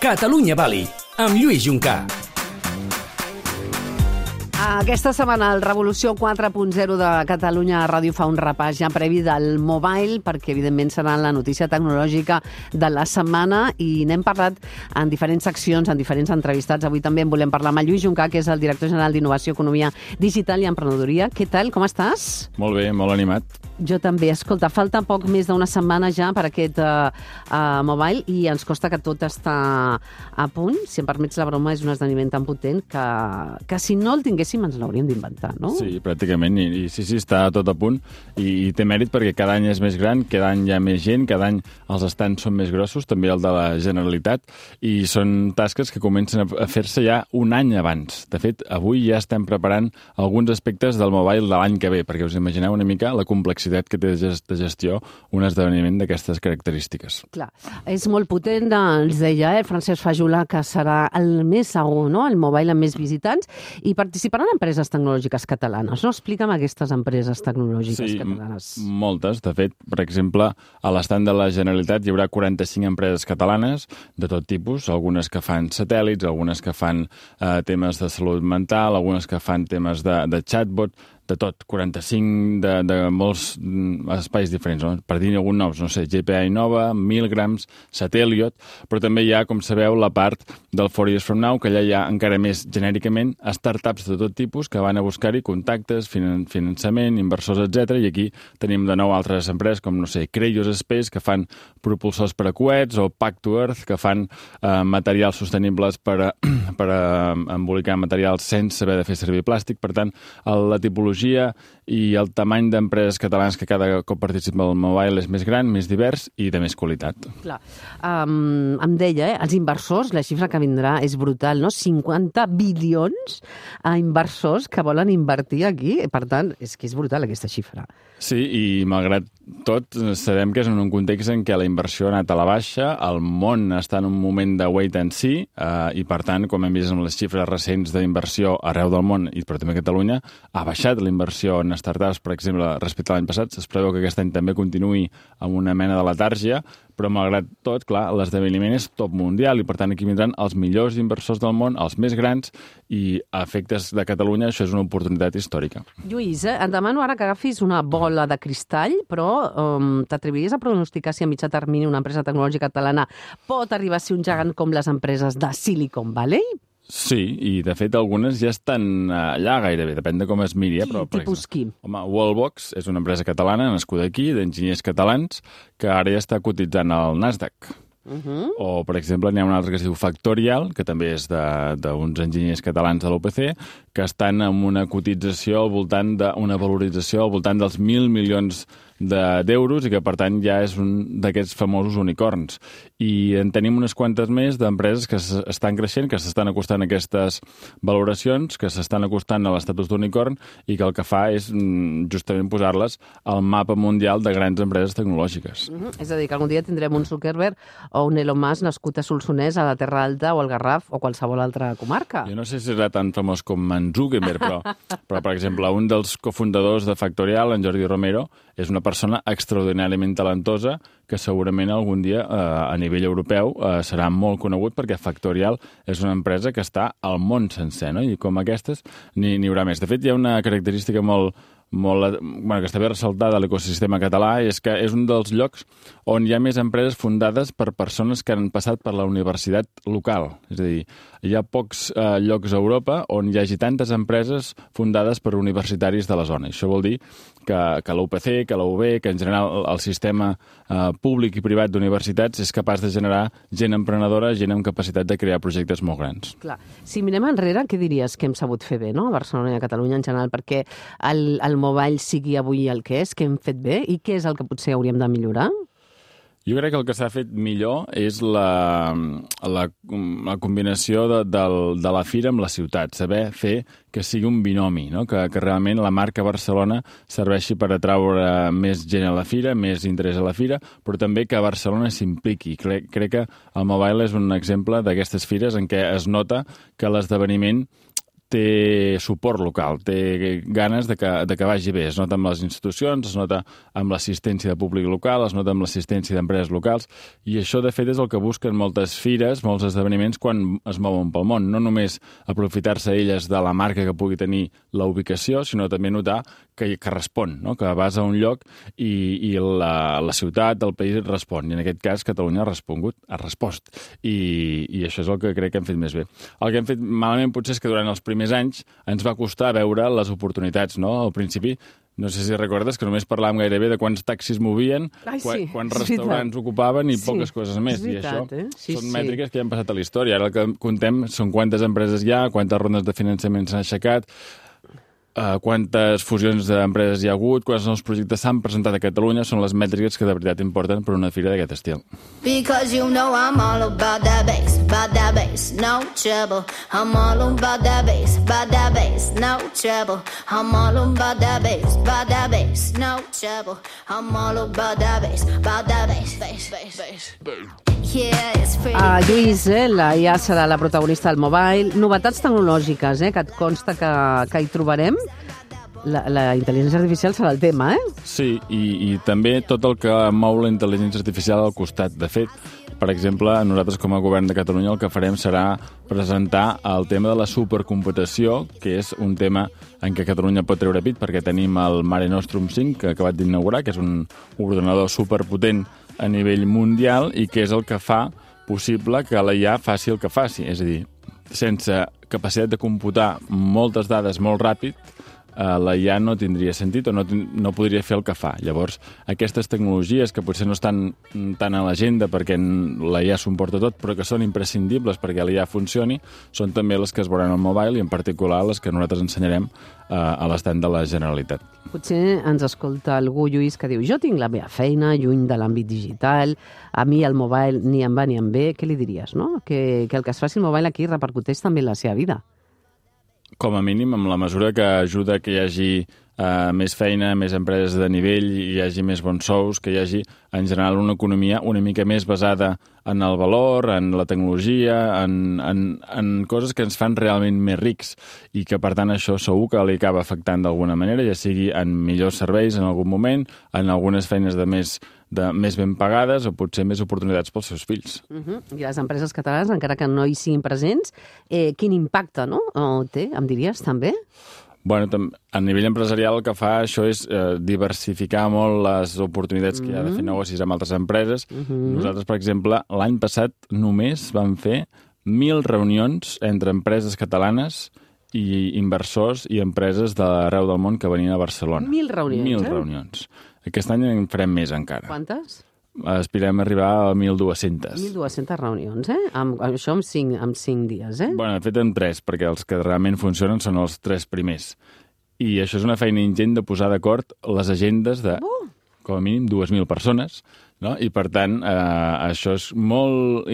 Catalunya Bali, amb Lluís Juncà. Aquesta setmana el Revolució 4.0 de Catalunya Ràdio fa un repàs ja previ del mobile, perquè evidentment serà la notícia tecnològica de la setmana i n'hem parlat en diferents seccions, en diferents entrevistats. Avui també en volem parlar amb el Lluís Juncà, que és el director general d'Innovació, Economia Digital i Emprenedoria. Què tal? Com estàs? Molt bé, molt animat. Jo també. Escolta, falta poc més d'una setmana ja per aquest uh, uh, mobile i ens costa que tot està a punt. Si em permets la broma, és un esdeveniment tan potent que, que si no el tinguéssim ens l'hauríem d'inventar, no? Sí, pràcticament. I, I sí, sí, està tot a punt. I, I té mèrit perquè cada any és més gran, cada any hi ha més gent, cada any els estants són més grossos, també el de la Generalitat, i són tasques que comencen a fer-se ja un any abans. De fet, avui ja estem preparant alguns aspectes del mobile de l'any que ve, perquè us imagineu una mica la complexitat que té de gestió un esdeveniment d'aquestes característiques. Clar, és molt potent, ens deia eh, Francesc Fajolà, que serà el més segur, no?, el mobile amb més visitants, i participaran empreses tecnològiques catalanes, no? Explica'm aquestes empreses tecnològiques sí, catalanes. moltes. De fet, per exemple, a l'estand de la Generalitat hi haurà 45 empreses catalanes de tot tipus, algunes que fan satèl·lits, algunes que fan eh, temes de salut mental, algunes que fan temes de, de chatbot, de tot, 45 de, de molts mm, espais diferents, no? per dir algun noms, no sé, GPA Innova, Milgrams, Satelliot, però també hi ha, com sabeu, la part del Four Years From Now, que allà hi ha encara més genèricament startups de tot tipus que van a buscar-hi contactes, finan finançament, inversors, etc. I aquí tenim de nou altres empreses com, no sé, Creyos Space, que fan propulsors per a coets, o Pack to Earth, que fan eh, materials sostenibles per a, per a embolicar materials sense haver de fer servir plàstic. Per tant, la tipologia tecnologia i el tamany d'empreses catalanes que cada cop participa al mobile és més gran, més divers i de més qualitat. Clar. Um, em deia, eh, els inversors, la xifra que vindrà és brutal, no? 50 bilions a inversors que volen invertir aquí. Per tant, és que és brutal aquesta xifra. Sí, i malgrat tot, sabem que és en un context en què la inversió ha anat a la baixa, el món està en un moment de wait and see, eh, i per tant, com hem vist amb les xifres recents d'inversió arreu del món, i però també a Catalunya, ha baixat la inversió en startups, per exemple, respecte a l'any passat. Es preveu que aquest any també continuï amb una mena de letàrgia, però malgrat tot, clar, l'esdeveniment és top mundial i per tant aquí vindran els millors inversors del món, els més grans i a efectes de Catalunya això és una oportunitat històrica. Lluís, eh, et demano ara que agafis una bola de cristall, però um, t'atreviries a pronosticar si a mitjà termini una empresa tecnològica catalana pot arribar a ser un gegant com les empreses de Silicon Valley? Sí, i de fet algunes ja estan allà gairebé, depèn de com es miri. Eh? Però, per tipus exemple, qui? Home, Wallbox és una empresa catalana nascuda aquí, d'enginyers catalans, que ara ja està cotitzant al Nasdaq. Uh -huh. O, per exemple, n'hi ha un altre que es diu Factorial, que també és d'uns enginyers catalans de l'OPC, que estan amb una cotització al voltant d'una valorització al voltant dels mil milions d'euros de, i que, per tant, ja és un d'aquests famosos unicorns. I en tenim unes quantes més d'empreses que estan creixent, que s'estan acostant a aquestes valoracions, que s'estan acostant a l'estatus d'unicorn i que el que fa és mm, justament posar-les al mapa mundial de grans empreses tecnològiques. Uh -huh. És a dir, que algun dia tindrem un Zuckerberg o un Elon Musk nascut a Solsonès, a la Terra Alta o al Garraf o qualsevol altra comarca. Jo no sé si serà tan famós com en Zuckerberg, però, però per exemple, un dels cofundadors de Factorial, en Jordi Romero, és una persona extraordinàriament talentosa que segurament algun dia eh, a nivell europeu eh, serà molt conegut perquè Factorial és una empresa que està al món sencer, no? i com aquestes n'hi haurà més. De fet, hi ha una característica molt, molt, bueno, que està bé ressaltada a l'ecosistema català és que és un dels llocs on hi ha més empreses fundades per persones que han passat per la universitat local. És a dir, hi ha pocs eh, llocs a Europa on hi hagi tantes empreses fundades per universitaris de la zona. Això vol dir que, que l'UPC, que la UB, que en general el, sistema eh, públic i privat d'universitats és capaç de generar gent emprenedora, gent amb capacitat de crear projectes molt grans. Clar. Si mirem enrere, què diries que hem sabut fer bé, no?, a Barcelona i a Catalunya en general, perquè el, el mobile sigui avui el que és, que hem fet bé, i què és el que potser hauríem de millorar? Jo crec que el que s'ha fet millor és la, la, la combinació de, de, de la fira amb la ciutat, saber fer que sigui un binomi, no? que, que realment la marca Barcelona serveixi per atraure més gent a la fira, més interès a la fira, però també que Barcelona s'impliqui. Crec, crec que el Mobile és un exemple d'aquestes fires en què es nota que l'esdeveniment té suport local, té ganes de que, de que vagi bé. Es nota amb les institucions, es nota amb l'assistència de públic local, es nota amb l'assistència d'empreses locals, i això, de fet, és el que busquen moltes fires, molts esdeveniments, quan es mouen pel món. No només aprofitar-se elles de la marca que pugui tenir la ubicació, sinó també notar que, que respon, no? que vas a un lloc i, i la, la ciutat, el país et respon. I en aquest cas Catalunya ha respongut, ha respost. I, I això és el que crec que hem fet més bé. El que hem fet malament potser és que durant els primers anys ens va costar veure les oportunitats, no? Al principi no sé si recordes que només parlàvem gairebé de quants taxis movien, Ai, sí, quants restaurants ocupaven i sí, poques coses més. veritat, I això eh? sí, són sí. mètriques que ja han passat a la història. Ara el que contem són quantes empreses hi ha, quantes rondes de finançament s'han aixecat, uh, quantes fusions d'empreses hi ha hagut, quants nous projectes s'han presentat a Catalunya, són les mètriques que de veritat importen per una fira d'aquest estil. Because you know I'm all about that bass, about that bass, no trouble. I'm all about that bass, about that bass, no trouble. I'm all about that bass, about that bass, no trouble. I'm all about that bass, about that bass, bass, bass, bass. Yeah, Uh, Lluís, eh, la IA serà la protagonista del mobile. Novetats tecnològiques, eh, que et consta que, que hi trobarem. La, la intel·ligència artificial serà el tema, eh? Sí, i, i també tot el que mou la intel·ligència artificial al costat. De fet, per exemple, nosaltres com a govern de Catalunya el que farem serà presentar el tema de la supercomputació, que és un tema en què Catalunya pot treure pit, perquè tenim el Mare Nostrum 5, que ha acabat d'inaugurar, que és un ordenador superpotent a nivell mundial i que és el que fa possible que la IA faci el que faci. És a dir, sense capacitat de computar moltes dades molt ràpid, eh, la IA no tindria sentit o no, no podria fer el que fa. Llavors, aquestes tecnologies que potser no estan tan a l'agenda perquè la IA s'ho tot, però que són imprescindibles perquè la IA funcioni, són també les que es veuran al mobile i en particular les que nosaltres ensenyarem eh, a l'estand de la Generalitat. Potser ens escolta algú, Lluís, que diu jo tinc la meva feina lluny de l'àmbit digital, a mi el mobile ni em va ni em ve, què li diries, no? Que, que el que es faci el mobile aquí repercuteix també en la seva vida. Com a mínim, amb la mesura que ajuda que hi hagi eh, més feina, més empreses de nivell, hi hagi més bons sous, que hi hagi, en general, una economia una mica més basada en el valor, en la tecnologia, en, en, en coses que ens fan realment més rics i que, per tant, això segur que li acaba afectant d'alguna manera, ja sigui en millors serveis en algun moment, en algunes feines de més, de més ben pagades o potser més oportunitats pels seus fills. Uh -huh. I les empreses catalanes, encara que no hi siguin presents, eh, quin impacte no? o té, em diries, també? Bueno, a nivell empresarial el que fa això és eh, diversificar molt les oportunitats que hi ha de fer negocis amb altres empreses. Nosaltres, per exemple, l'any passat només vam fer 1.000 reunions entre empreses catalanes i inversors i empreses d'arreu del món que venien a Barcelona. 1.000 reunions, 1.000 eh? reunions. Aquest any en farem més encara. Quantes? Aspirem a arribar a 1.200. 1.200 reunions, eh? Amb, això amb 5, amb 5 dies, eh? Bueno, de fet, en tres, perquè els que realment funcionen són els tres primers. I això és una feina ingent de posar d'acord les agendes de, com a mínim, 2.000 persones, no? i per tant, eh, això és molt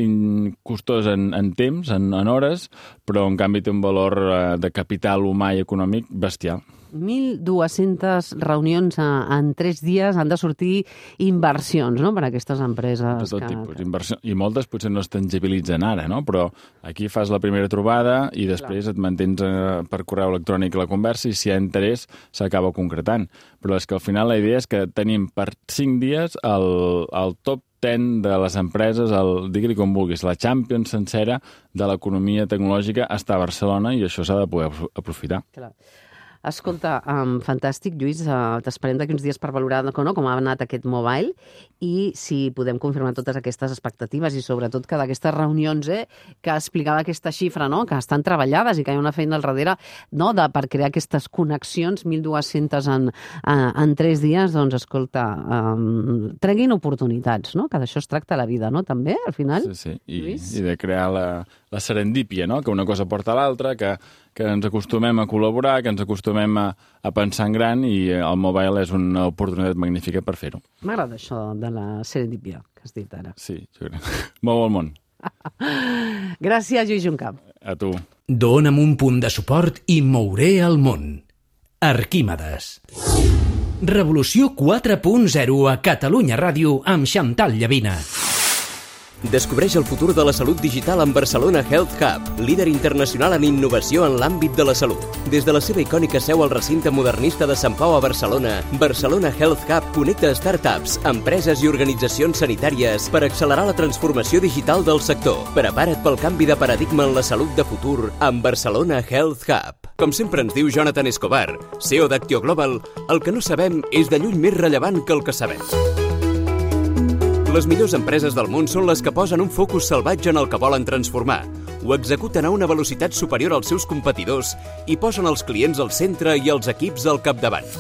costós en, en temps, en, en hores, però en canvi té un valor eh, de capital humà i econòmic bestial. 1.200 reunions en 3 dies han de sortir inversions no? per a aquestes empreses. de tot que, tipus. Inversió... I moltes potser no es tangibilitzen ara, no? però aquí fas la primera trobada i després et mantens eh, per correu electrònic la conversa i si hi ha interès s'acaba concretant. Però és que al final la idea és que tenim per 5 dies el, el top 10 de les empreses, el, digue-li com vulguis, la Champions sencera de l'economia tecnològica està a Barcelona i això s'ha de poder apro- aprofitar. Clar. Escolta, um, fantàstic, Lluís. Uh, T'esperem d'aquí uns dies per valorar no, com ha anat aquest mobile i si podem confirmar totes aquestes expectatives i sobretot que d'aquestes reunions eh, que explicava aquesta xifra, no? que estan treballades i que hi ha una feina al darrere no? de, per crear aquestes connexions, 1.200 en, uh, en 3 dies, doncs escolta, um, treguin oportunitats, no? que d'això es tracta la vida, no? també, al final. Sí, sí. I, Lluís? i de crear la, la serendípia, no? que una cosa porta a l'altra, que, que ens acostumem a col·laborar, que ens acostumem a, a pensar en gran i eh, el mobile és una oportunitat magnífica per fer-ho. M'agrada això de la serendipia que has dit ara. Sí, jo crec. Mou el món. Gràcies, Lluís Juncamp. A tu. Dóna'm un punt de suport i mouré el món. Arquímedes. Revolució 4.0 a Catalunya Ràdio amb Xantal Llavina. Descobreix el futur de la salut digital amb Barcelona Health Hub, líder internacional en innovació en l'àmbit de la salut. Des de la seva icònica seu al recinte modernista de Sant Pau a Barcelona, Barcelona Health Hub connecta startups, empreses i organitzacions sanitàries per accelerar la transformació digital del sector. Prepara't pel canvi de paradigma en la salut de futur amb Barcelona Health Hub. Com sempre ens diu Jonathan Escobar, CEO d'Actio Global, el que no sabem és de lluny més rellevant que el que sabem. Les millors empreses del món són les que posen un focus salvatge en el que volen transformar, ho executen a una velocitat superior als seus competidors i posen els clients al centre i els equips al capdavant.